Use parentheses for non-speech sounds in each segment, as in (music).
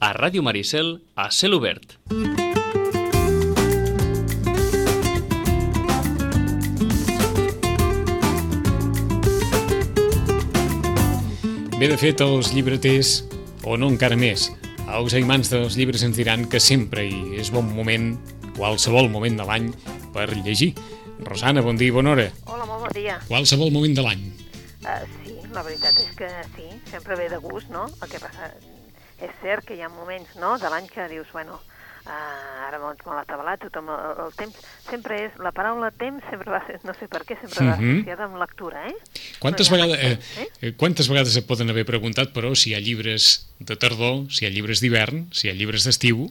a Ràdio Maricel a cel obert. Bé, de fet, els llibreters, o no encara més, els aimants dels llibres ens diran que sempre hi és bon moment, qualsevol moment de l'any, per llegir. Rosana, bon dia i bona hora. Hola, molt bon dia. Qualsevol moment de l'any. Uh, sí, la veritat és que sí, sempre ve de gust, no? El que passa, és cert que hi ha moments, no?, de l'any que dius, bueno, uh, ara doncs me l'ha atabalat, tothom, el, el temps, sempre és, la paraula temps sempre va ser, no sé per què, sempre va Mhm. associada amb lectura, eh? Quantes ha vegades, temps, eh, eh, quantes vegades et poden haver preguntat, però, si hi ha llibres de tardor, si hi ha llibres d'hivern, si hi ha llibres d'estiu...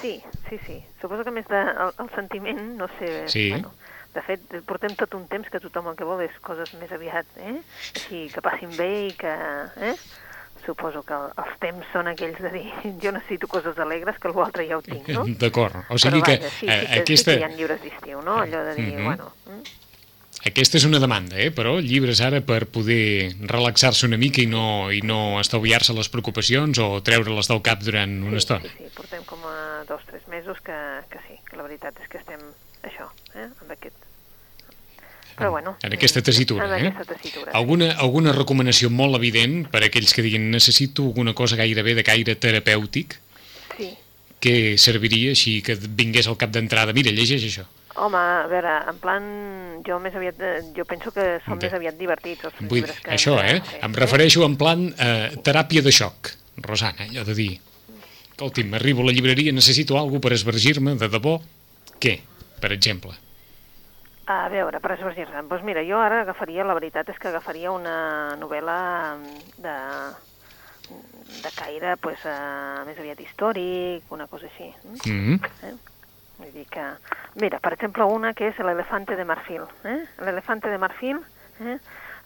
Sí, sí, sí. Suposo que més de, el, el sentiment, no sé... Sí. Bueno, de fet, portem tot un temps que tothom el que vol és coses més aviat, eh? Així, que passin bé i que... Eh? Suposo que el, els temps són aquells de dir jo necessito coses alegres que l'altre ja ho tinc, no? (laughs) D'acord. O sigui Però que, vaja, sí, eh, sí, que, aquesta, sí que hi ha llibres d'estiu, no? Allò de dir, Mhm. bueno... mm, aquesta és una demanda, eh? però llibres ara per poder relaxar-se una mica i no, i no estalviar-se les preocupacions o treure-les del cap durant una sí, estona. Sí, sí, portem com a dos, tres mesos que, que sí, que la veritat és que estem això, eh? amb aquest... Però bueno... En aquesta tessitura, en eh? aquesta tessitura. Alguna, alguna recomanació molt evident per a aquells que diguin necessito alguna cosa gairebé de caire terapèutic Sí. que serviria així que vingués al cap d'entrada, mira, llegeix això. Home, a veure, en plan, jo més aviat, eh, jo penso que són De- més aviat divertits els Vull llibres que... això, eh? fer, Em refereixo en plan eh, teràpia de xoc, Rosana, allò de dir, escolti'm, arribo a la llibreria, necessito alguna per esvergir-me, de debò, què, per exemple? A veure, per esvergir-se. Doncs mira, jo ara agafaria, la veritat és que agafaria una novel·la de, de caire, pues, eh, més aviat històric, una cosa així. mm? Mm -hmm. Eh? Vull dir que... Mira, per exemple, una que és l'elefante de marfil. Eh? L'elefante de marfil, eh?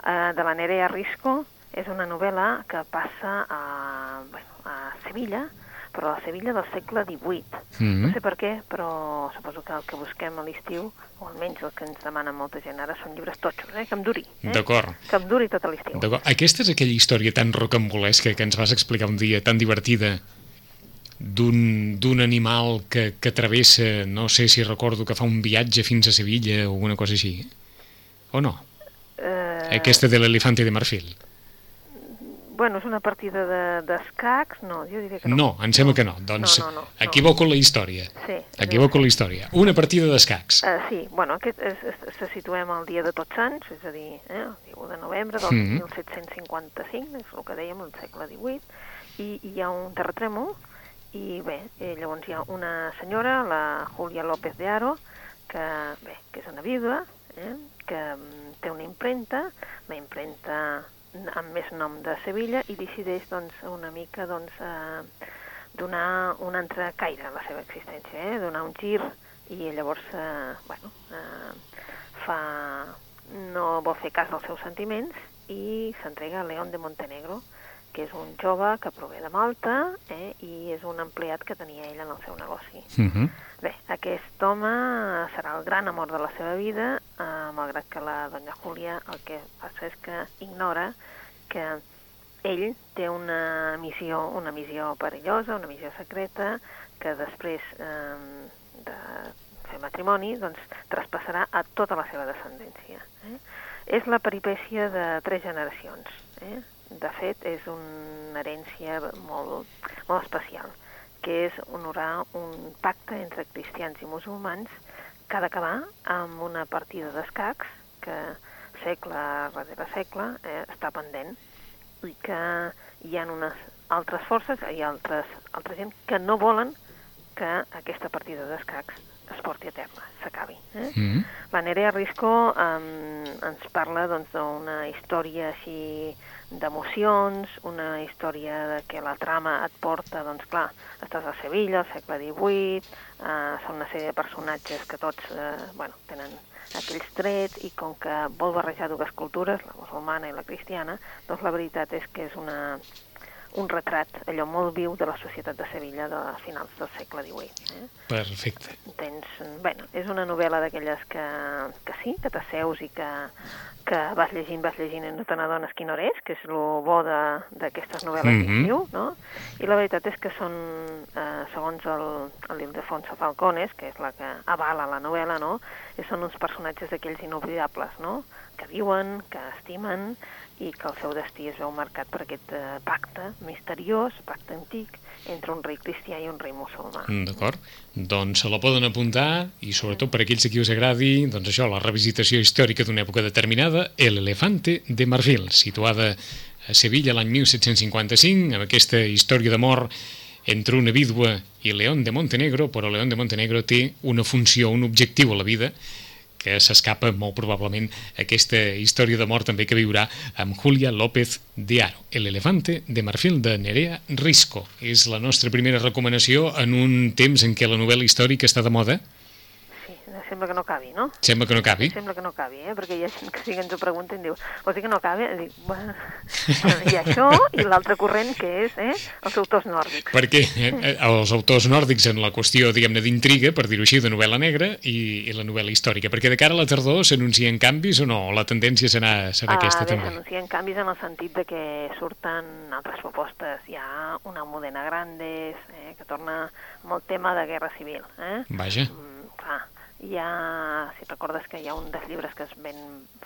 eh, de la Nerea Risco, és una novel·la que passa a, bueno, a Sevilla, però a Sevilla del segle XVIII. Mhm. No sé per què, però suposo que el que busquem a l'estiu, o almenys el que ens demana molta gent ara, són llibres totxos, eh? que em duri. Eh? D'acord. Que em duri tot l'estiu. D'acord. Aquesta és aquella història tan rocambolesca que ens vas explicar un dia, tan divertida, d'un d'un animal que, que travessa, no sé si recordo que fa un viatge fins a Sevilla o alguna cosa així, o no? Eh, Aquesta de l'elefante de marfil. Bueno, és una partida de- d'escacs? De, no, jo diria que no. No, em sembla que no. Doncs no, no, no. equivoco la història. Sí. Equivoco la història. Una partida d'escacs. Uh, sí, bueno, aquest és, és, se situem al dia de Tots Sants, és a dir, eh, el dia 1 de novembre del Mhm. 1755, és el que dèiem, el segle XVIII, i, i hi ha un terratrèmol, i bé, eh, llavors hi ha una senyora, la Julia López de Aro, que, bé, que és una vídua, eh, que mm, té una impremta, la impremta amb més nom de Sevilla, i decideix doncs, una mica doncs, eh, donar un altre caire a la seva existència, eh? donar un gir, i llavors, eh, bueno, eh, fa... no vol fer cas dels seus sentiments i s'entrega a León de Montenegro, que és un jove que prové de Malta eh, i és un empleat que tenia ell en el seu negoci. Uh -huh. Bé, aquest home serà el gran amor de la seva vida, eh, malgrat que la doña Júlia el que passa és que ignora que ell té una missió, una missió perillosa, una missió secreta, que després eh, de fer matrimoni doncs, traspassarà a tota la seva descendència. Eh? És la peripècia de tres generacions. Eh? De fet, és una herència molt, molt especial que és honorar un pacte entre cristians i musulmans que ha d'acabar amb una partida d'escacs que segle darrere segle eh, està pendent i que hi ha unes altres forces, ha altres, altra gent que no volen que aquesta partida d'escacs es porti a terme, s'acabi. Eh? Mm -hmm. La Nerea Risco eh, ens parla doncs, d'una història així d'emocions, una història de que la trama et porta, doncs clar, estàs a Sevilla, al segle XVIII, eh, són una sèrie de personatges que tots, eh, bueno, tenen aquells trets i com que vol barrejar dues cultures, la musulmana i la cristiana, doncs la veritat és que és una, un retrat allò molt viu de la societat de Sevilla de finals del segle XVIII. Eh? Perfecte. Tens, bueno, és una novel·la d'aquelles que, que sí, que t'asseus i que que vas llegint, vas llegint i no te n'adones quina hora és, que és el bo de- d'aquestes novel·les Mhm. d'estiu, no? I la veritat és que són, eh, segons el, el Ildefonso Falcones, que és la que avala la novel·la, no? I són uns personatges d'aquells inoblidables, no? Que viuen, que estimen i que el seu destí es veu marcat per aquest eh, pacte misteriós, pacte antic, entre un rei cristià i un rei musulmà. Mm, D'acord. Doncs se la poden apuntar i sobretot per aquells a qui us agradi doncs això, la revisitació històrica d'una època determinada, El elefante de Marfil, situada a Sevilla l'any 1755, amb aquesta història d'amor entre una vídua i León de Montenegro, però León de Montenegro té una funció, un objectiu a la vida que s'escapa molt probablement aquesta història d'amor també que viurà amb Julia López de Aro. El elefante de marfil de Nerea Risco. És la nostra primera recomanació en un temps en què la novel·la històrica està de moda. Sembla que no cabi, no? Sembla que no cabi. Sembla que no cabi, eh? perquè hi ha gent que sí que ens ho pregunta i em diu, vols dir que no cabi? I dic, bueno, hi ha això i l'altre corrent que és eh? els autors nòrdics. Perquè eh, eh, els autors nòrdics en la qüestió, diguem-ne, d'intriga, per dir-ho així, de novel·la negra i, i la novel·la històrica. Perquè de cara a la tardor s'anuncien canvis o no? La tendència serà, serà aquesta bé, també? s'anuncien canvis en el sentit de que surten altres propostes. Hi ha una Modena Grandes, eh, que torna amb el tema de guerra civil. Eh? Vaja. Mm, clar, hi ha, si recordes que hi ha un dels llibres que es ven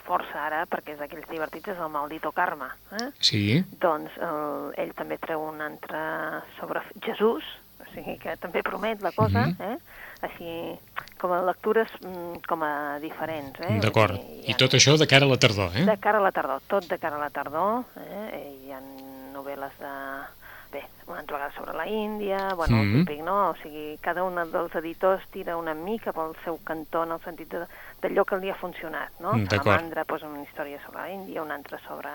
força ara, perquè és d'aquells divertits, és el Maldito Karma. Eh? Sí? Doncs el, ell també treu un altre sobre Jesús, o sigui que també promet la cosa, Mhm. eh? així com a lectures mm, com a diferents. Eh? D'acord. I tot això de cara a la tardor, eh? De cara a la tardor, tot de cara a la tardor. Eh? Hi ha novel·les de... Bé, una vegada sobre la Índia, bueno, Mhm. el típic, no? O sigui, cada un dels editors tira una mica pel seu cantó en el sentit de- d'allò que li ha funcionat, no? Mm. Salamandra posa una història sobre la Índia, una altra sobre,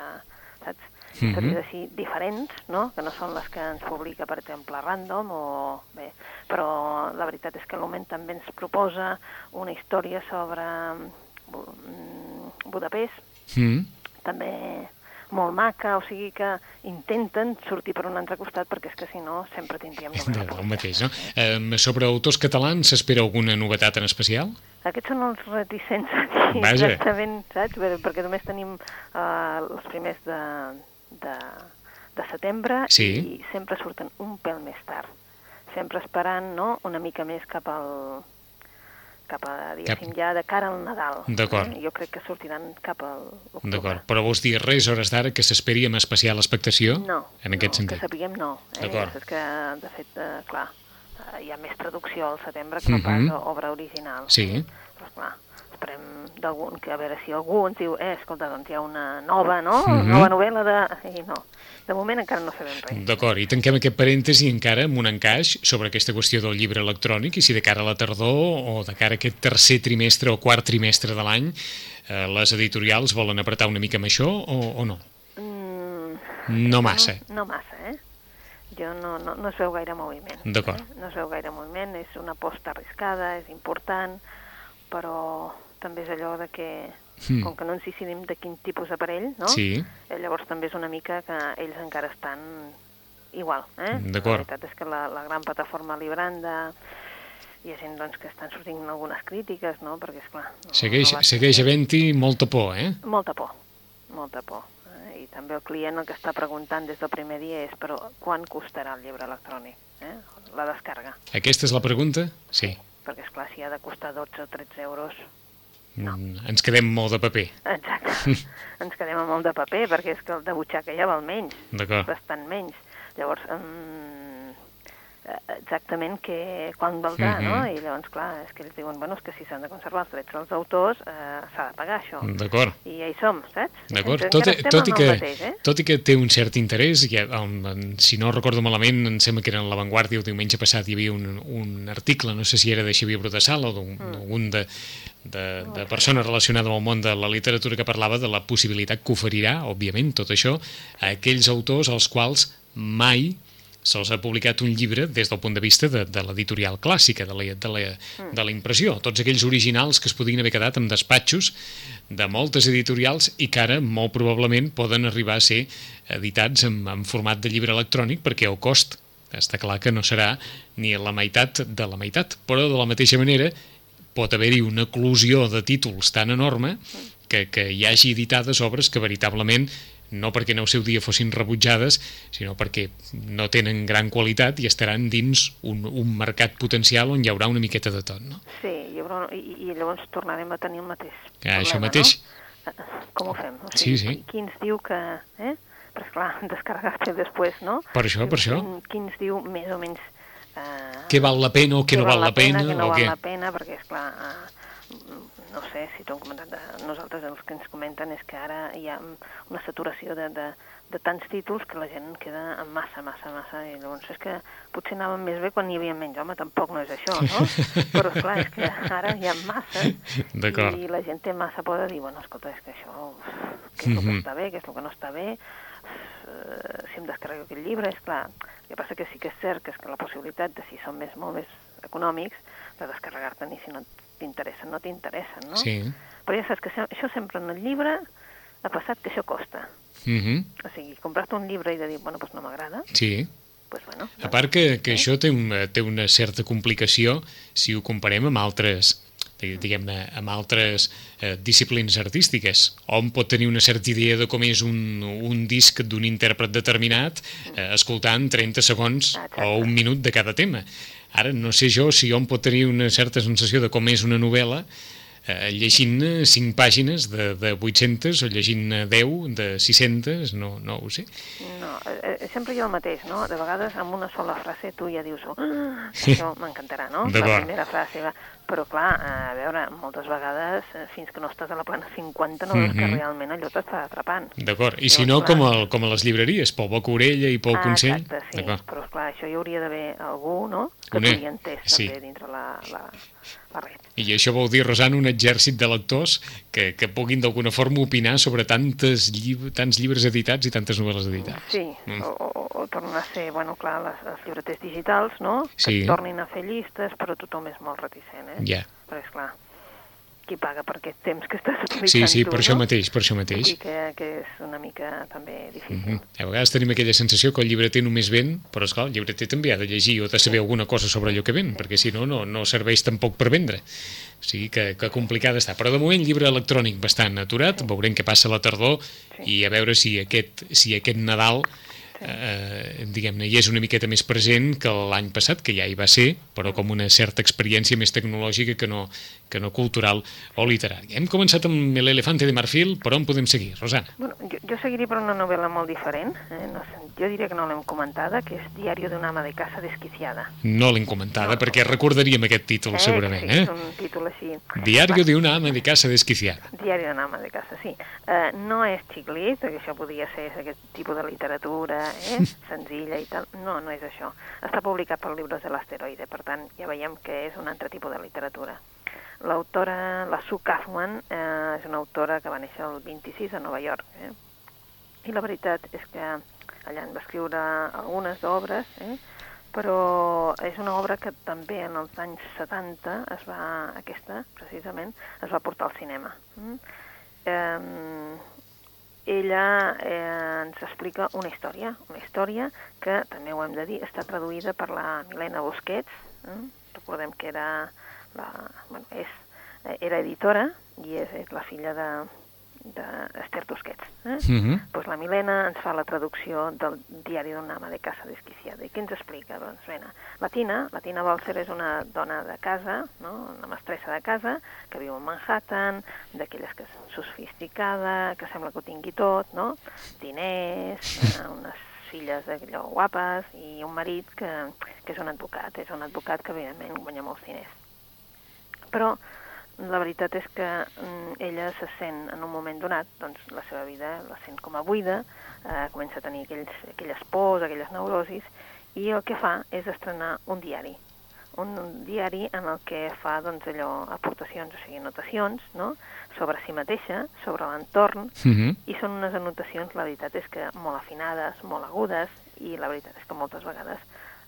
saps? Mhm. Històries així diferents, no? Que no són les que ens publica, per exemple, Random o... Bé, però la veritat és que el moment també ens proposa una història sobre mm, Budapest, Mm. també molt maca, o sigui que intenten sortir per un altre costat perquè és que si no sempre tindríem De, novel·la. el mateix, no? Eh, sobre autors catalans s'espera alguna novetat en especial? Aquests són els reticents a dir Vaja. exactament, saps? Perquè només tenim eh, els primers de, de, de setembre Sí. i sempre surten un pèl més tard. Sempre esperant no, una mica més cap al cap a, diguéssim, ja de cara al Nadal. D'acord. Eh? Jo crec que sortiran cap al octubre. D'acord, però vols dir res hores d'ara que s'esperi amb especial expectació? No, En aquest no, sentit. que sapiguem no. Eh? D'acord. És que, de fet, eh, clar, eh, hi ha més traducció al setembre que no Mhm. pas a obra original. Sí. Però, clar, esperem d'algun, que a veure si algú ens diu, eh, escolta, doncs hi ha una nova, no? Mhm. Nova novel·la de... I no, de moment encara no sabem res. D'acord, i tanquem aquest parèntesi encara amb un encaix sobre aquesta qüestió del llibre electrònic i si de cara a la tardor o de cara a aquest tercer trimestre o quart trimestre de l'any eh, les editorials volen apretar una mica amb això o, o no? Mm, No massa. No, no massa, eh? Jo no, no, no es veu gaire moviment. D'acord. Eh? No es veu gaire moviment, és una aposta arriscada, és important, però també és allò de que, Mm. com que no ens decidim de quin tipus d'aparell, no? Sí. Eh, llavors també és una mica que ells encara estan igual, eh? D'acord. La veritat és que la, la gran plataforma Libranda hi ha gent doncs, que estan sortint algunes crítiques, no? Perquè, esclar... No, Segueix, no segueix havent-hi molta por, eh? molta por, molta por. Eh? I també el client el que està preguntant des del primer dia és però quan costarà el llibre electrònic? Eh? La descàrrega. Aquesta és la pregunta? Sí. Perquè, és clar si ha de costar 12 o 13 euros... Mm, Ens quedem molt de paper. Exacte. (laughs) Ens quedem molt de paper, perquè és que el de butxaca ja val menys, D'acord. bastant menys. Llavors, mm, exactament que, quan valdrà, Mhm. no? I llavors, clar, és que ells diuen, bueno, és que si s'han de conservar els drets dels autors, eh, s'ha de pagar això. D'acord. I ja hi som, saps? D'acord, tot, tot, i que, mateix, eh? tot i que té un cert interès, ja, si no recordo malament, em sembla que era en La Vanguardia el diumenge passat hi havia un, un article, no sé si era de Xavier Brutassal o d'un- Mm. de, de, de persona relacionada amb el món de la literatura que parlava de la possibilitat que oferirà, òbviament, tot això, a aquells autors als quals mai se'ls ha publicat un llibre des del punt de vista de, de l'editorial clàssica, de la, de, la, de la impressió. Tots aquells originals que es podien haver quedat en despatxos de moltes editorials i que ara molt probablement poden arribar a ser editats en, en format de llibre electrònic perquè el cost està clar que no serà ni la meitat de la meitat, però de la mateixa manera pot haver-hi una eclosió de títols tan enorme que, que hi hagi editades obres que veritablement no perquè en el seu dia fossin rebutjades, sinó perquè no tenen gran qualitat i estaran dins un, un mercat potencial on hi haurà una miqueta de tot, no? Sí, hi haurà, i, i llavors tornarem a tenir el mateix Ah, això problema, mateix. No? Com ho fem? O Sí, sigui, sí. qui- Qui ens diu que... Eh? Però esclar, (laughs) descarregar-te després, no? Per això, per això. Qui, ens diu més o menys... Eh, Què val la pena o què no val la pena, Què no o val què? la pena, perquè, esclar, eh, no sé si t'ho han comentat, eh, nosaltres els que ens comenten és que ara hi ha una saturació de, de, de tants títols que la gent queda amb massa, massa, massa, i llavors és que potser anàvem més bé quan hi havia menys, home, tampoc no és això, no? (laughs) Però, esclar, és que ara hi ha massa, i la gent té massa por de dir, bueno, escolta, és que això, què és el que Mhm. està bé, què és el que no està bé, eh, si em descarrego aquest llibre, és clar, el que passa que sí que és cert que és que la possibilitat de si són més, molt més econòmics, de descarregar-te'n i si no t'interessen, no t'interessen, no? Sí. Però ja saps que això, sempre en el llibre ha passat que això costa. Mm -hmm. O sigui, comprar-te un llibre i de dir, bueno, doncs no m'agrada, Sí. doncs bueno. A part que, que això té una, té una certa complicació si ho comparem amb altres diguem-ne, amb altres eh, disciplines artístiques. Hom pot tenir una certa idea de com és un, un disc d'un intèrpret determinat eh, escoltant 30 segons Exacte. o un minut de cada tema. Ara, no sé jo si hom pot tenir una certa sensació de com és una novel·la eh, llegint 5 pàgines de, de 800 o llegint 10 de 600, no, no ho sé. No, eh, eh, sempre hi ha el mateix, no? De vegades amb una sola frase tu ja dius, oh, (laughs) això m'encantarà, no? La primera frase va... Però clar, eh, a veure, moltes vegades, eh, fins que no estàs a la plana 50, no Mhm. veus que realment allò t'està atrapant. D'acord, i si no, clar. com, el, com a les llibreries, Pol Bocorella i Pol ah, Consell. exacte, sí, però esclar, això hi hauria d'haver algú, no?, que entès sí. també dintre la, la, la red. I això vol dir, Rosana, un exèrcit de lectors que, que puguin d'alguna forma opinar sobre tantes llib tants llibres editats i tantes novel·les editades. Sí, Mm. o, o, o tornen a ser, bueno, clar, les, els llibreters digitals, no?, que Sí. tornin a fer llistes, però tothom és molt reticent, eh? Ja. Però, esclar, qui paga per aquest temps que estàs utilitzant Sí, sí, tu, per això no? mateix, per això mateix. I que, que és una mica també difícil. Mhm. A vegades tenim aquella sensació que el llibreter només ven, però esclar, el llibreter també ha de llegir o de saber alguna cosa sobre allò que ven, perquè si no, no, no serveix tampoc per vendre. O sigui que, que complicada està. Però de moment llibre electrònic bastant aturat, veurem què passa a la tardor i a veure si aquest, si aquest Nadal eh, diguem-ne, hi és una miqueta més present que l'any passat, que ja hi va ser, però com una certa experiència més tecnològica que no, que no cultural o literària. Hem començat amb l'elefante de marfil, però on podem seguir, Rosana? Bueno, jo, jo seguiria per una novel·la molt diferent, eh? no sé, jo diria que no l'hem comentada, que és Diario de una ama de casa desquiciada. No l'hem comentada, perquè recordaríem aquest títol, segurament, sí, eh? és un títol així. Diario de una ama de casa desquiciada. Diari d'una ama de casa, sí. Eh, no és xiclit, perquè això podria ser aquest tipus de literatura eh? (laughs) senzilla i tal. No, no és això. Està publicat pel Llibres de l'Asteroide, per tant, ja veiem que és un altre tipus de literatura. L'autora, la Sue Kaufman, eh, és una autora que va néixer el 26 a Nova York. Eh? I la veritat és que allà en va escriure algunes obres, eh? però és una obra que també en els anys 70 es va, aquesta precisament, es va portar al cinema. Mm? Eh, ella eh, ens explica una història, una història que, també ho hem de dir, està traduïda per la Milena Busquets, eh? recordem que era, la, bueno, és, eh, era editora i és, és la filla de, d'Ester Tusquets. Eh? Mhm. pues la Milena ens fa la traducció del diari d'una ama de casa desquiciada. I què ens explica? Doncs, mena, la Tina, la Tina Balser és una dona de casa, no? una mestressa de casa, que viu a Manhattan, d'aquelles que és sofisticada, que sembla que ho tingui tot, no? Diners, eh, unes filles d'allò guapes i un marit que, que és un advocat, és un advocat que evidentment guanya molts diners. Però la veritat és que mm, ella se sent en un moment donat, doncs la seva vida la sent com a buida, eh, comença a tenir aquells, aquelles pors, aquelles neurosis, i el que fa és estrenar un diari. Un, un diari en el que fa doncs, allò, aportacions, o sigui, anotacions, no? sobre si mateixa, sobre l'entorn, Mhm. i són unes anotacions, la veritat és que molt afinades, molt agudes, i la veritat és que moltes vegades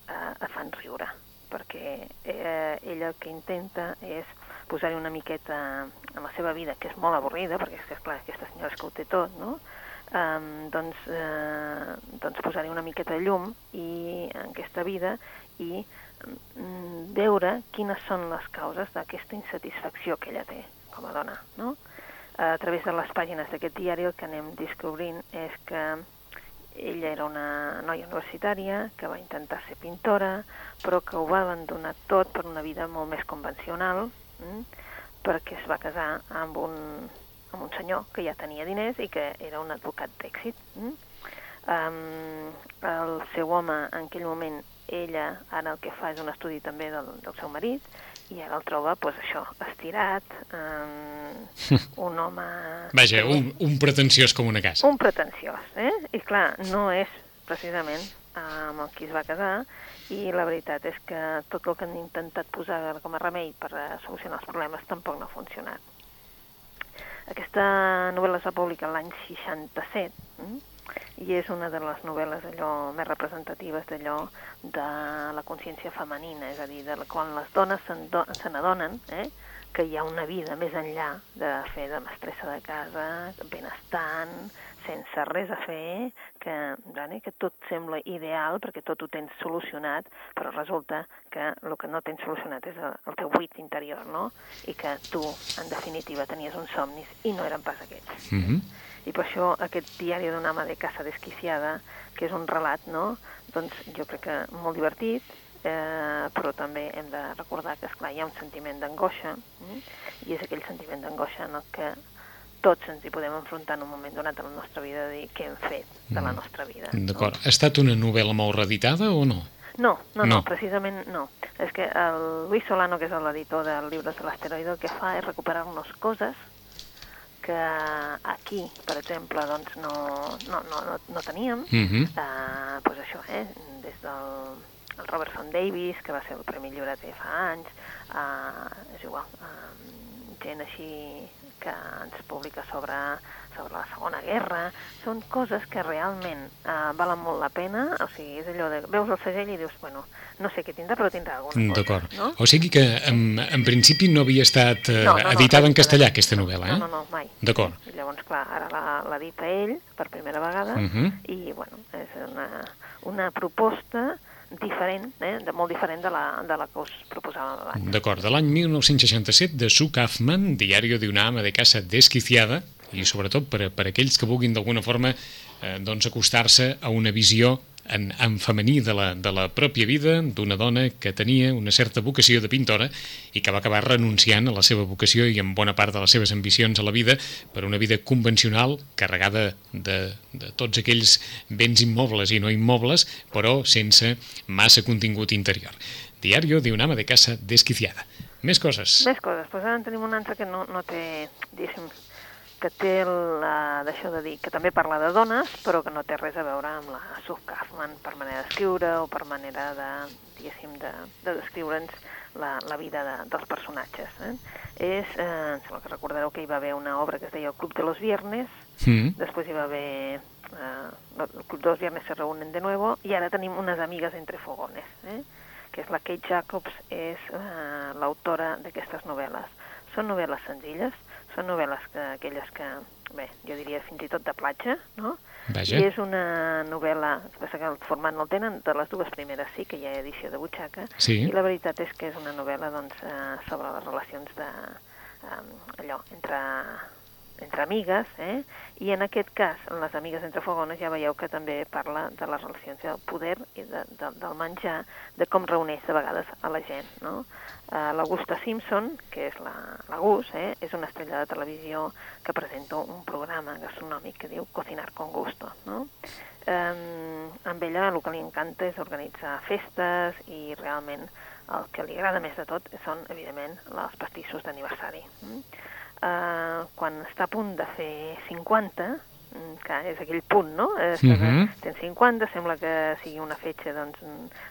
eh, et fan riure, perquè eh, ella el que intenta és posar-hi una miqueta en la seva vida, que és molt avorrida, perquè és que, esclar, aquesta senyora és que ho té tot, no? um, doncs, eh, doncs posar-hi una miqueta de llum i, en aquesta vida i mm, veure quines són les causes d'aquesta insatisfacció que ella té com a dona, no? A través de les pàgines d'aquest diari el que anem descobrint és que ella era una noia universitària que va intentar ser pintora, però que ho va abandonar tot per una vida molt més convencional? Perquè es va casar amb un, amb un senyor que ja tenia diners i que era un advocat d'èxit. Mm? Um, el seu home, en aquell moment, ella ara el que fa és un estudi també del, del seu marit, i ara el troba, doncs això, estirat, um, (laughs) un home... Vaja, un, un pretensiós com una casa. Un pretensiós, eh? I clar, no és precisament amb el qui es va casar, i la veritat és que tot el que han intentat posar com a remei per a solucionar els problemes tampoc no ha funcionat. Aquesta novel·la es va publicar l'any 67, eh? i és una de les novel·les allò més representatives d'allò de la consciència femenina, és a dir, de quan les dones se n'adonen eh, que hi ha una vida més enllà de fer de mestressa de casa, benestant, sense res a fer, que, vale, que tot sembla ideal perquè tot ho tens solucionat, però resulta que el que no tens solucionat és el, el teu buit interior, no? I que tu, en definitiva, tenies uns somnis i no eren pas aquests. Mm -hmm i per això aquest diari d'una ama de casa desquiciada, que és un relat, no? doncs jo crec que molt divertit, eh, però també hem de recordar que, esclar, hi ha un sentiment d'angoixa, eh? i és aquell sentiment d'angoixa en el que tots ens hi podem enfrontar en un moment donat de la nostra vida de dir què hem fet de la mm. nostra vida. D'acord. No? Ha estat una novel·la molt reeditada o no? No, no, no, no, precisament no. És que el Luis Solano, que és l'editor del llibre de l'asteroide, el que fa és recuperar-nos coses que aquí, per exemple, doncs no, no, no, no, no teníem, uh -huh. uh, pues això, eh, des del el Robertson Davis, que va ser el Premi Llibreter fa anys, uh, és igual, uh, gent així que ens publica sobre sobre la Segona Guerra, són coses que realment eh, valen molt la pena, o sigui, és allò de, veus el segell i dius, bueno, no sé què tindrà, però tindrà alguna cosa. D'acord. No? O sigui que en, en principi no havia estat eh, no, no, editada no, en castellà, aquesta novel·la, eh? No, no, no, mai. D'acord. Llavors, clar, ara l'ha dit a ell per primera vegada, uh mhm. -huh. i, bueno, és una, una proposta diferent, eh, de molt diferent de la, de la que us proposàvem abans. D'acord, de l'any 1967, de Sue Kaufman, Diario de una ama de casa desquiciada, i sobretot per, per aquells que vulguin d'alguna forma eh, doncs acostar-se a una visió en, en femení de la, de la pròpia vida d'una dona que tenia una certa vocació de pintora i que va acabar renunciant a la seva vocació i en bona part de les seves ambicions a la vida per una vida convencional, carregada de, de tots aquells béns immobles i no immobles, però sense massa contingut interior. Diario de una ama de casa desquiciada. Més coses. Més coses. Pues ara en tenim una altra que no, no té, diguéssim, que té la, d'això de dir, que també parla de dones, però que no té res a veure amb la Sue Kaufman per manera d'escriure o per manera de, diguéssim, de, de descriure'ns la, la vida de, dels personatges. Eh? És, eh, em sembla que recordareu que hi va haver una obra que es deia El Club de los Viernes, mm. després hi va haver eh, El Club de los Viernes se reúnen de nuevo, i ara tenim unes amigues entre fogones, eh? que és la Kate Jacobs, és eh, l'autora d'aquestes novel·les. Són novel·les senzilles, són novel·les que, aquelles que, bé, jo diria fins i tot de platja, no? Vaja. I és una novel·la, que el format no el tenen, de les dues primeres sí que hi ha edició de butxaca, sí. i la veritat és que és una novel·la doncs, eh, sobre les relacions de, eh, allò, entre entre amigues, eh? i en aquest cas, en les amigues entre fogones, ja veieu que també parla de les relacions del poder i de, de, del menjar, de com reuneix de vegades a la gent. No? Uh, L'Augusta Simpson, que és la, la Gus, eh? és una estrella de televisió que presenta un programa gastronòmic que diu Cocinar con gusto. No? Um, amb ella el que li encanta és organitzar festes i realment el que li agrada més de tot són, evidentment, els pastissos d'aniversari. Mm? Eh, quan està a punt de fer 50, mm, que és aquell punt, no? Eh, uh -huh. Tens 50, sembla que sigui una fetge, doncs,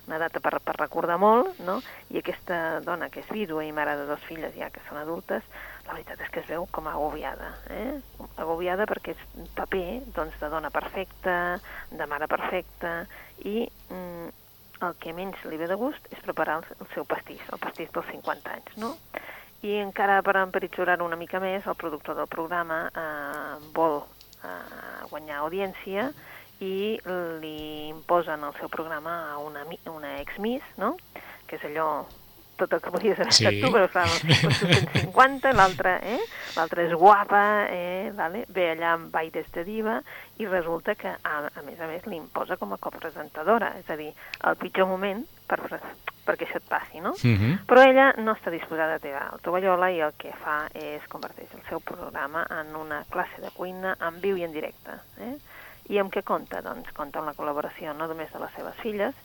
una data per, per recordar molt, no? I aquesta dona, que és vídua i mare de dos filles ja que són adultes, la veritat és que es veu com agobiada, eh? Agobiada perquè és un paper, doncs, de dona perfecta, de mare perfecta, i mm, el que menys li ve de gust és preparar el, el seu pastís, el pastís dels 50 anys, no? I encara per empritjorar una mica més, el productor del programa eh, vol eh, guanyar audiència i li imposen el seu programa a una, una ex-miss, no? que és allò tot el que podies haver Sí. estat tu, però clar, doncs, (laughs) 150, l'altra eh? l'altra és guapa, eh? vale? ve allà amb aires de diva i resulta que, a, a més a més, li imposa com a copresentadora, és a dir, el pitjor moment per, perquè això et passi, no? Uh -huh. Però ella no està disposada a tirar el tovallola i el que fa és converteix el seu programa en una classe de cuina en viu i en directe. Eh? I amb què compta? Doncs compta amb la col·laboració no només de les seves filles,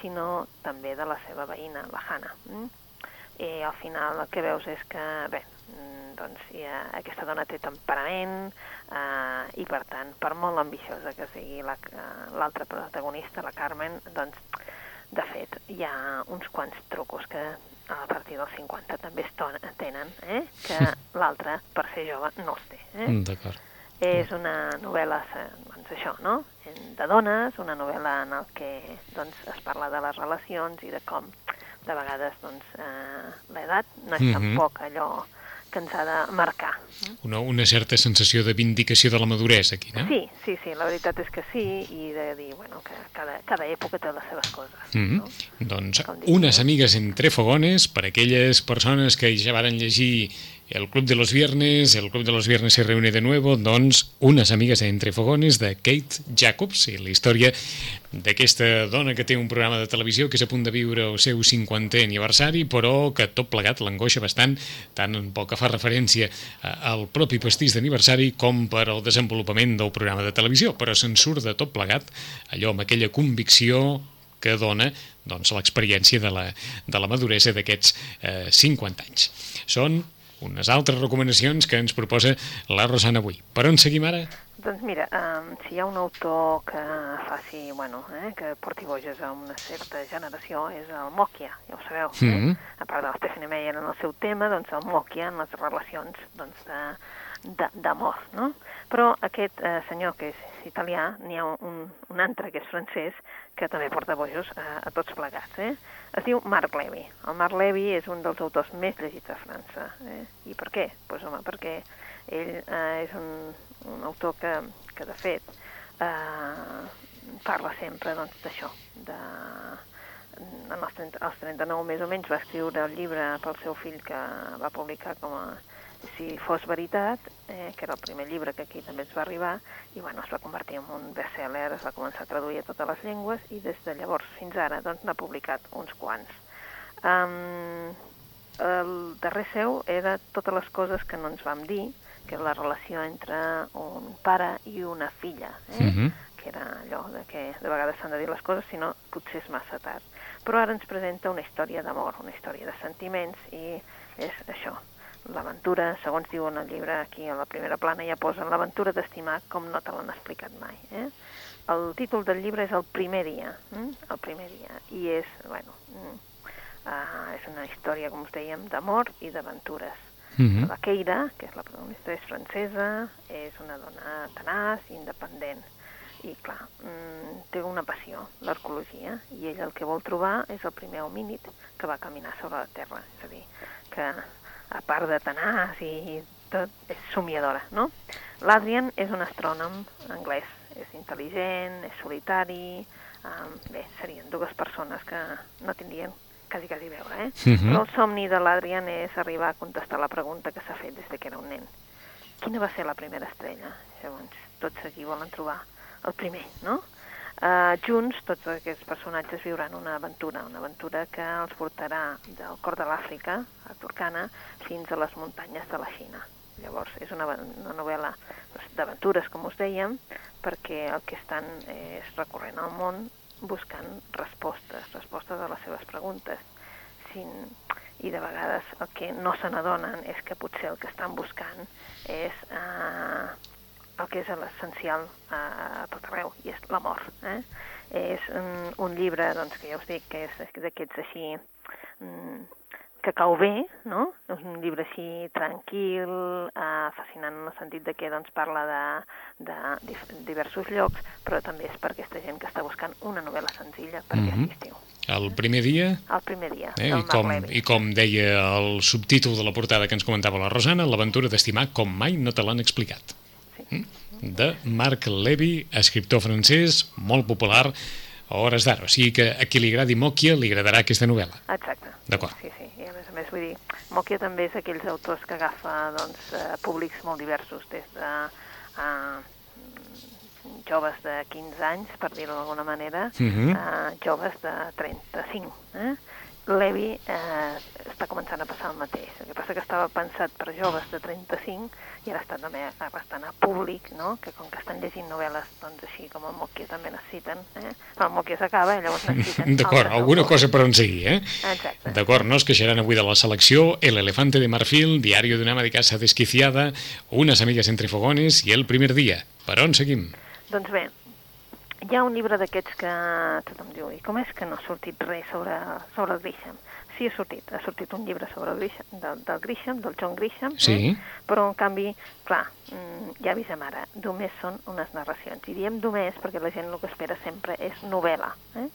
sinó també de la seva veïna, la Hanna. Mm? I al final el que veus és que, bé, mm, doncs ja, aquesta dona té temperament eh, i per tant, per molt ambiciosa que sigui la- eh, l'altra protagonista, la Carmen, doncs de fet, hi ha uns quants trucos que a partir dels 50 també es tenen, eh? que l'altre, per ser jove, no els té. Eh? Mm, D'acord. És una novel·la, eh, doncs això, no? De dones, una novel·la en el que doncs, es parla de les relacions i de com de vegades doncs, eh, l'edat no és Mhm. tampoc allò que ens ha de marcar. Una, una certa sensació de vindicació de la maduresa aquí, no? Sí, sí, sí, la veritat és que sí, i de dir, bueno, que cada, cada època té les seves coses. Mm no? Doncs Com dic, unes amigues entre fogones per aquelles persones que ja varen llegir El Club de los Viernes, El Club de los Viernes se reúne de nuevo, doncs unes amigues entre fogones de Kate Jacobs i la història d'aquesta dona que té un programa de televisió que és a punt de viure el seu 50è aniversari, però que tot plegat l'angoixa bastant, tant en pel que fa referència al propi pastís d'aniversari com per al desenvolupament del programa de televisió, però se'n surt de tot plegat allò amb aquella convicció que dona doncs, l'experiència de la, de la maduresa d'aquests eh, 50 anys. Són unes altres recomanacions que ens proposa la Rosana avui. Per on seguim ara? Doncs mira, um, si hi ha un autor que faci, bueno, eh, que porti boges a una certa generació, és el Mòquia, ja ho sabeu. Mhm. Eh? A part de l'Stephanie Meyer en el seu tema, doncs el Mòquia en les relacions doncs, d'amor, no? Però aquest eh, senyor que és italià, n'hi ha un, un altre que és francès, que també porta bojos a, a tots plegats, eh? Es diu Marc Levy. El Marc Levy és un dels autors més llegits a França. Eh? I per què? Doncs home, perquè ell eh, és un, un autor que, que de fet, eh, parla sempre doncs, d'això, de, en els, 30, als 39 més o menys va escriure el llibre pel seu fill que va publicar com a Si fos veritat, eh, que era el primer llibre que aquí també ens va arribar, i bueno, es va convertir en un best-seller, es va començar a traduir a totes les llengües, i des de llavors fins ara doncs, n'ha publicat uns quants. Um, el darrer seu era totes les coses que no ens vam dir, que és la relació entre un pare i una filla, eh? Mhm. que era allò de que de vegades s'han de dir les coses, sinó potser és massa tard. Però ara ens presenta una història d'amor, una història de sentiments, i és això, l'aventura, segons diu en el llibre, aquí a la primera plana ja posen l'aventura d'estimar com no te l'han explicat mai. Eh? El títol del llibre és El primer dia, mm? el primer dia, i és, bueno, mm, uh, és una història, com us dèiem, d'amor i d'aventures. Mhm. La Keira, que és la protagonista, és francesa, és una dona tenaç, independent, i clar, mm, té una passió, l'arqueologia, i ell el que vol trobar és el primer homínid que va caminar sobre la Terra, és a dir, que a part de tenaç i tot, és somiadora, no? L'Adrian és un astrònom anglès, és intel·ligent, és solitari, um, bé, serien dues persones que no tindrien quasi, quasi veure, eh? Mhm. Però el somni de l'Adrian és arribar a contestar la pregunta que s'ha fet des de que era un nen. Quina va ser la primera estrella? Llavors, tots aquí volen trobar el primer, no? Uh, junts, tots aquests personatges viuran una aventura, una aventura que els portarà del cor de l'Àfrica, a Turcana, fins a les muntanyes de la Xina. Llavors, és una, una novel·la d'aventures, com us dèiem, perquè el que estan és recorrent al món buscant respostes, respostes a les seves preguntes. Sin, I de vegades el que no se n'adonen és que potser el que estan buscant és eh, el que és l'essencial a, a tot arreu, i és l'amor. Eh? És un, un llibre, doncs, que ja us dic, que és d'aquests així mm, que cau bé, no? És un llibre així tranquil, eh, fascinant en el sentit de que doncs, parla de, de diversos llocs, però també és per aquesta gent que està buscant una novel·la senzilla per Mhm. aquest estiu. El primer dia, El primer dia, eh, i, com, i com deia el subtítol de la portada que ens comentava la Rosana, l'aventura d'estimar com mai no te l'han explicat. De Marc Levy, escriptor francès, molt popular a hores d'ara. O sigui que a qui li agradi Mòquia li agradarà aquesta novel·la. Exacte. D'acord. Sí, sí, i a més a més, vull dir, Mòquia també és aquells autors que agafa doncs, eh, públics molt diversos, des de eh, joves de 15 anys, per dir-ho d'alguna manera, uh. -huh. a joves de 35. Eh? Levi eh, està començant a passar el mateix. El que passa que estava pensat per joves de 35 i ara està també bastant a públic, no? que com que estan llegint novel·les doncs, així com el Mòquia també necessiten. Eh? El Mòquia s'acaba i llavors necessiten... (laughs) D'acord, alguna autors. cosa per on seguir, eh? Exacte. D'acord, no es queixaran avui de la selecció El elefante de marfil, Diario de una ama de casa desquiciada, Unes amigues entre fogones i El primer dia. Per on seguim? Doncs bé, hi ha un llibre d'aquests que tothom diu, i com és que no ha sortit res sobre, sobre el Grisham? Sí, ha sortit, ha sortit un llibre sobre el Grisham, del, del Grisham, del John Grisham, Sí. eh? però en canvi, clar, mm, ja avisem ara, només són unes narracions. I diem només perquè la gent el que espera sempre és novel·la, eh?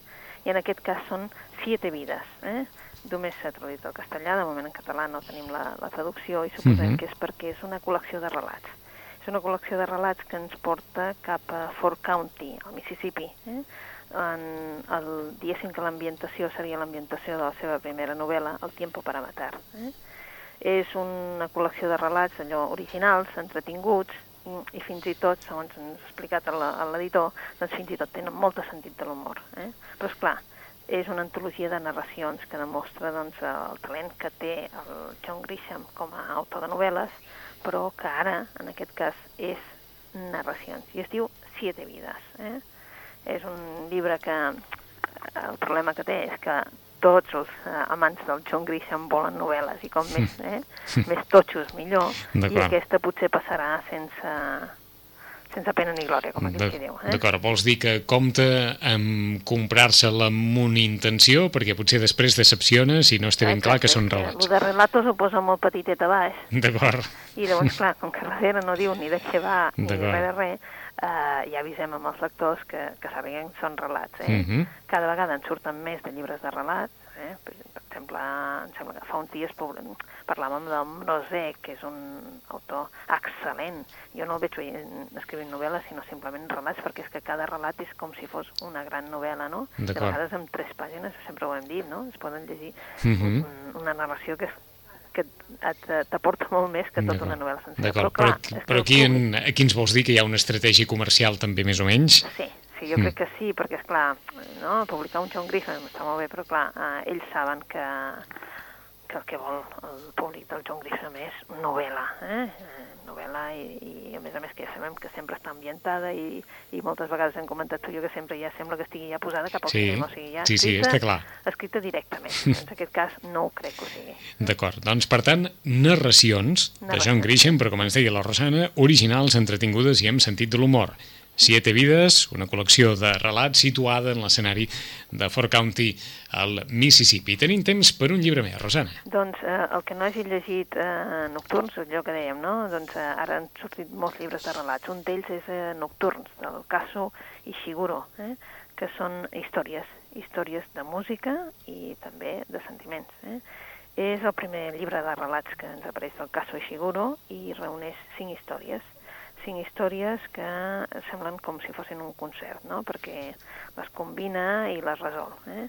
i en aquest cas són Siete vides. Eh? Només s'ha traduït al castellà, de moment en català no tenim la, la traducció i suposem Mhm. que és perquè és una col·lecció de relats. És una col·lecció de relats que ens porta cap a Fort County, al Mississippi. Eh? En el, diguéssim que l'ambientació seria l'ambientació de la seva primera novel·la, El tiempo para matar. Eh? És una col·lecció de relats allò originals, entretinguts, i, i fins i tot, segons ens ha explicat l'editor, doncs fins i tot tenen molt de sentit de l'humor. Eh? Però, és clar, és una antologia de narracions que demostra doncs, el talent que té el John Grisham com a autor de novel·les, però que ara, en aquest cas, és narracions. I es diu Siete vides. Eh? És un llibre que el problema que té és que tots els eh, amants del John Grisham volen novel·les i com més, eh, més totxos millor i aquesta potser passarà sense, sense pena ni glòria, com D'ac- que diu. Eh? D'acord, vols dir que compta amb comprar-se-la amb una intenció, perquè potser després decepciona si no està ben clar que són relats. El de relatos ho posa molt petitet a baix D'acord. i llavors, clar, com que darrere no diu ni de què va ni D'acord. res de res, eh, ja avisem amb els lectors que, que sàpiguen que són relats. Eh? Mhm. Cada vegada en surten més de llibres de relats. Eh? Per, exemple, em sembla que fa un dia es pub- parlàvem del Mrozek, que és un autor excel·lent. Jo no el veig escrivint novel·les, sinó simplement relats, perquè és que cada relat és com si fos una gran novel·la, no? De vegades amb tres pàgines, sempre ho hem dit, no? Es poden llegir Mhm. un, una narració que, que et- t'aporta molt més que tota una novel·la sencera. D'acord, però, clar, és que però el aquí, en, aquí ens vols dir que hi ha una estratègia comercial també més o menys? Sí, sí, jo crec que sí, perquè, és clar, no? publicar un John Griffin està molt bé, però, clar, eh, ells saben que, que el que vol el públic del John Griffin és novel·la, eh? Eh, novel·la i, i, a més a més, que ja sabem que sempre està ambientada i, i moltes vegades hem comentat tu jo que sempre ja sembla que estigui ja posada cap al Sí, cinema, o sigui, ja sí, sí, escrita, està clar. escrita directament. en aquest cas no ho crec que ho sigui. D'acord, doncs per tant, narracions de John Narracions. Grisham, però com ens deia la Rosana, originals, entretingudes i amb sentit de l'humor. Siete vides, una col·lecció de relats situada en l'escenari de Fort County, al Mississippi. Tenim temps per un llibre més, Rosana. Doncs eh, el que no hagi llegit eh, Nocturns, allò que dèiem, no? Doncs eh, ara han sortit molts llibres de relats. Un d'ells és eh, Nocturns, del Caso Ishiguro, eh? que són històries, històries de música i també de sentiments. Eh? És el primer llibre de relats que ens apareix del Caso Ishiguro i reuneix cinc històries cinc històries que semblen com si fossin un concert, no? perquè les combina i les resol. Eh?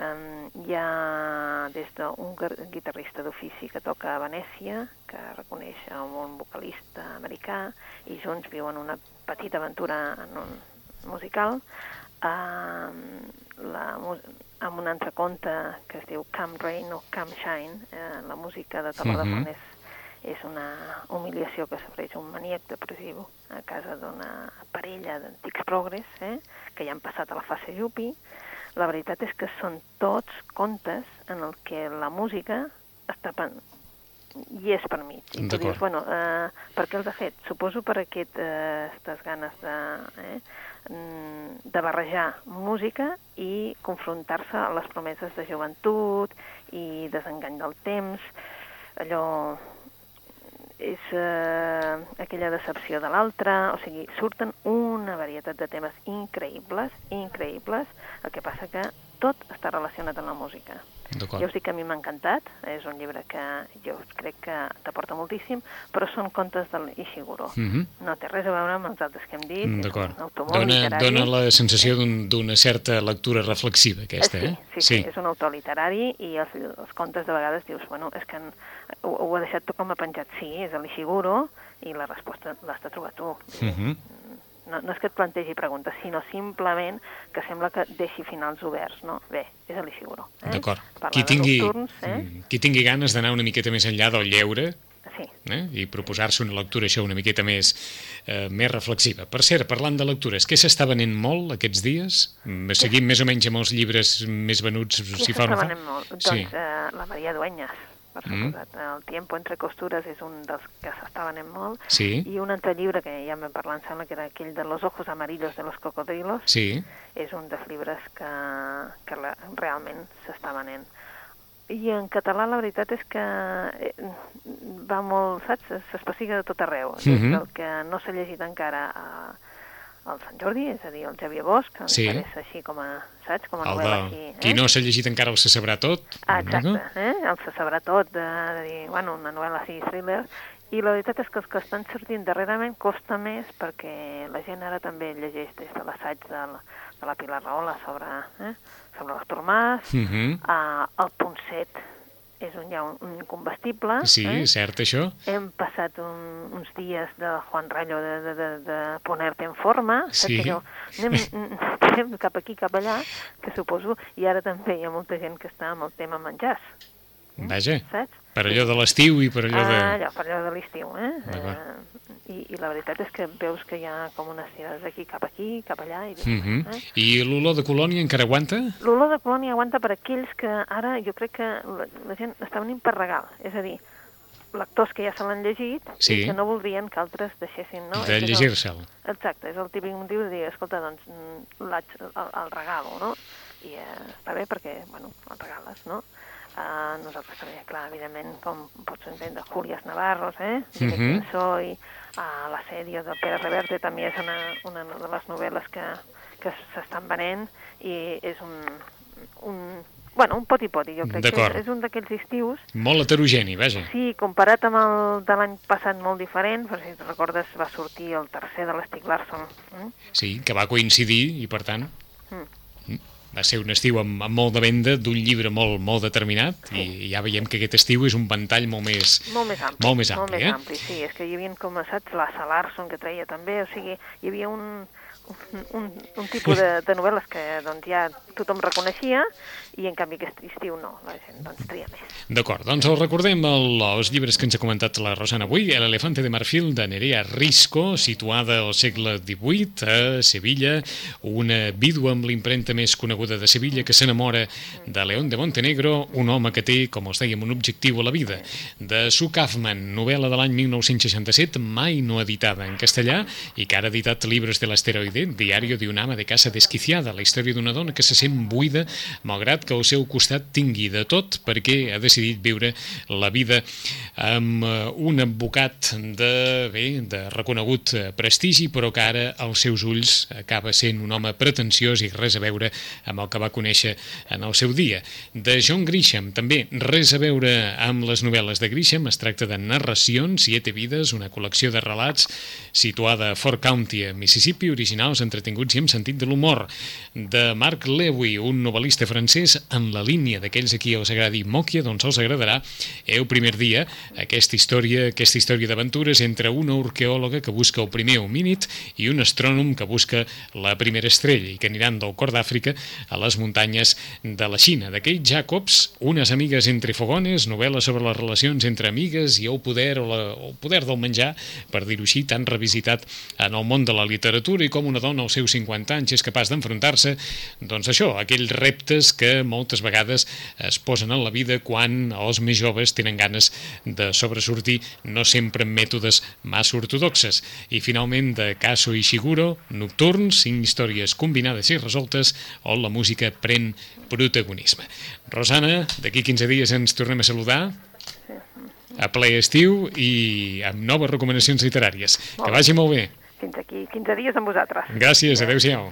Um, hi ha des d'un guitarrista d'ofici que toca a Venècia, que reconeix a un vocalista americà, i junts viuen una petita aventura en un musical, um, la, amb un altre conte que es diu Come Rain o Come Shine, eh, la música de Taboada Mhm. mm -hmm. És una humiliació que sofreix un maníac depressiu a casa d'una parella d'antics progres, eh, que ja han passat a la fase yuppie. La veritat és que són tots contes en el que la música està pen... hi és per mig. I tu dius, bueno, eh, per què els ha fet? Suposo per aquest, eh, aquestes ganes de, eh, mm, de barrejar música i confrontar-se a les promeses de joventut i desengany del temps, allò és eh, aquella decepció de l'altre, o sigui, surten una varietat de temes increïbles, increïbles, el que passa que tot està relacionat amb la música. Ja us dic que a mi m'ha encantat, és un llibre que jo crec que t'aporta moltíssim, però són contes de l'Ishiguro. Mhm. No té res a veure amb els altres que hem dit, Mm, D'acord. un Dona, literari. dona la sensació d'un- d'una certa lectura reflexiva, aquesta, sí, eh? sí, sí, és un autor literari i els, els contes de vegades dius, bueno, és que ho, ho ha deixat tot com a penjat. Sí, és l'Ishiguro i la resposta l'has de trobar tu. Mhm. no, no és que et plantegi preguntes, sinó simplement que sembla que deixi finals oberts, no? Bé, és l'Ishiguro. Eh? D'acord. Qui tingui, nocturns, eh? mm, qui tingui ganes d'anar una miqueta més enllà del lleure Sí. eh? i proposar-se una lectura això una miqueta més, eh, més reflexiva. Per cert, parlant de lectures, què s'està venent molt aquests dies? Mm, Seguim més o menys amb els llibres més venuts, Qui si fa o no fa? venent molt? Sí. Doncs eh, la Maria Dueñas, per Mm. suposat. El Tiempo entre costures és un dels que s'està venent molt. Sí, I un altre llibre que ja vam parlar, em sembla que era aquell de Los ojos amarillos de los cocodrilos, sí. és un dels llibres que, que la, realment s'està venent. I en català la veritat és que eh, va molt, saps, s'especiga de tot arreu. Des Mhm. del que no s'ha llegit encara a, al Sant Jordi, és a dir, el Xavier Bosch, que Sí. sí. interessa així com a, saps, com a El novel·la de... així. Eh? Qui no s'ha llegit encara el se sabrà tot. Ah, exacte, no? eh? el se sabrà tot, de, de dir, bueno, una novel·la així, thriller, i la veritat és que els que estan sortint darrerament costa més perquè la gent ara també llegeix des de l'assaig de, la, de la Pilar Rahola sobre, eh? sobre l'Artur Mas, Mhm. uh, el punt 7 és un, ja un, un incombustible. Sí, eh? cert, això. Hem passat un, uns dies de Juan Rayo de, de, de, de ponerte en forma, saps Sí. allò? Anem, (laughs) anem cap aquí, cap allà, que suposo, i ara també hi ha molta gent que està amb el tema menjars, Vaja, saps? per allò de l'estiu i per allò de... Ah, allò, per allò de l'estiu, eh? Eh i, I la veritat és que veus que hi ha com unes tirades d'aquí cap aquí, cap allà, i dius, Mhm. eh? I l'olor de colònia encara aguanta? L'olor de colònia aguanta per aquells que ara jo crec que la, la gent està venint per regal, és a dir, lectors que ja se l'han llegit Sí. i que no voldrien que altres deixessin, no? de llegir-se'l. Exacte, és el típic motiu de dir, escolta, doncs mm, el, el regalo, no? I eh, està bé perquè, bueno, el regales, no? Uh, nosaltres també, clar, evidentment, com pots entendre, Julias Navarros, eh? Mhm. de Soy, uh, L'assedio de Pere Reverte també és una, una de les novel·les que, que s'estan venent i és un, un, bueno, un poti-poti, jo crec que és, és un d'aquells estius Molt heterogeni, vaja. Sí, comparat amb el de l'any passat molt diferent, però si te recordes va sortir el tercer de l'Stig Larsson. Mm? Sí, que va coincidir i, per tant, Mm. Va ser un estiu amb, amb molt de venda d'un llibre molt molt determinat i ja veiem que aquest estiu és un ventall molt més... Molt més ampli. Molt més ampli, molt més eh? ampli, sí. És que hi havia, com saps, la Salarson que treia també, o sigui, hi havia un, un, un, tipus de, de novel·les que doncs, ja tothom reconeixia i en canvi aquest estiu no, la gent doncs tria més. D'acord, doncs el recordem el, els llibres que ens ha comentat la Rosana avui, L'elefante de marfil de Nerea Risco, situada al segle XVIII a Sevilla, una vídua amb l'impremta més coneguda de Sevilla que s'enamora de León de Montenegro, un home que té, com els dèiem, un objectiu a la vida. De Sue Kaufman, novel·la de l'any 1967, mai no editada en castellà i que ara ha editat llibres de l'asteroide, diario de un ama de casa desquiciada, la història d'una dona que se sent buida malgrat que al seu costat tingui de tot perquè ha decidit viure la vida amb eh, un advocat de, bé, de reconegut eh, prestigi, però que ara als seus ulls acaba sent un home pretensiós i res a veure amb el que va conèixer en el seu dia. De John Grisham, també res a veure amb les novel·les de Grisham, es tracta de Narracions, Siete vides, una col·lecció de relats situada a Fort County, a Mississippi, originals, entretinguts i amb sentit de l'humor. De Marc Lewy, un novel·lista francès en la línia d'aquells a qui els agradi Mòquia, doncs els agradarà el primer dia aquesta història, aquesta història d'aventures entre una arqueòloga que busca el primer homínid i un astrònom que busca la primera estrella i que aniran del cor d'Àfrica a les muntanyes de la Xina. Kate Jacobs, unes amigues entre fogones, novel·la sobre les relacions entre amigues i el poder o la, el poder del menjar, per dir-ho així, tan revisitat en el món de la literatura i com una dona als seus 50 anys és capaç d'enfrontar-se, doncs això, aquells reptes que moltes vegades es posen en la vida quan els més joves tenen ganes de sobresortir, no sempre amb mètodes massa ortodoxes. I finalment, de Caso Ishiguro, Nocturns, cinc històries combinades i resoltes, on la música pren protagonisme. Rosana, d'aquí 15 dies ens tornem a saludar a ple estiu i amb noves recomanacions literàries. Que vagi molt bé. Fins aquí 15 dies amb vosaltres. Gràcies, adeu-siau.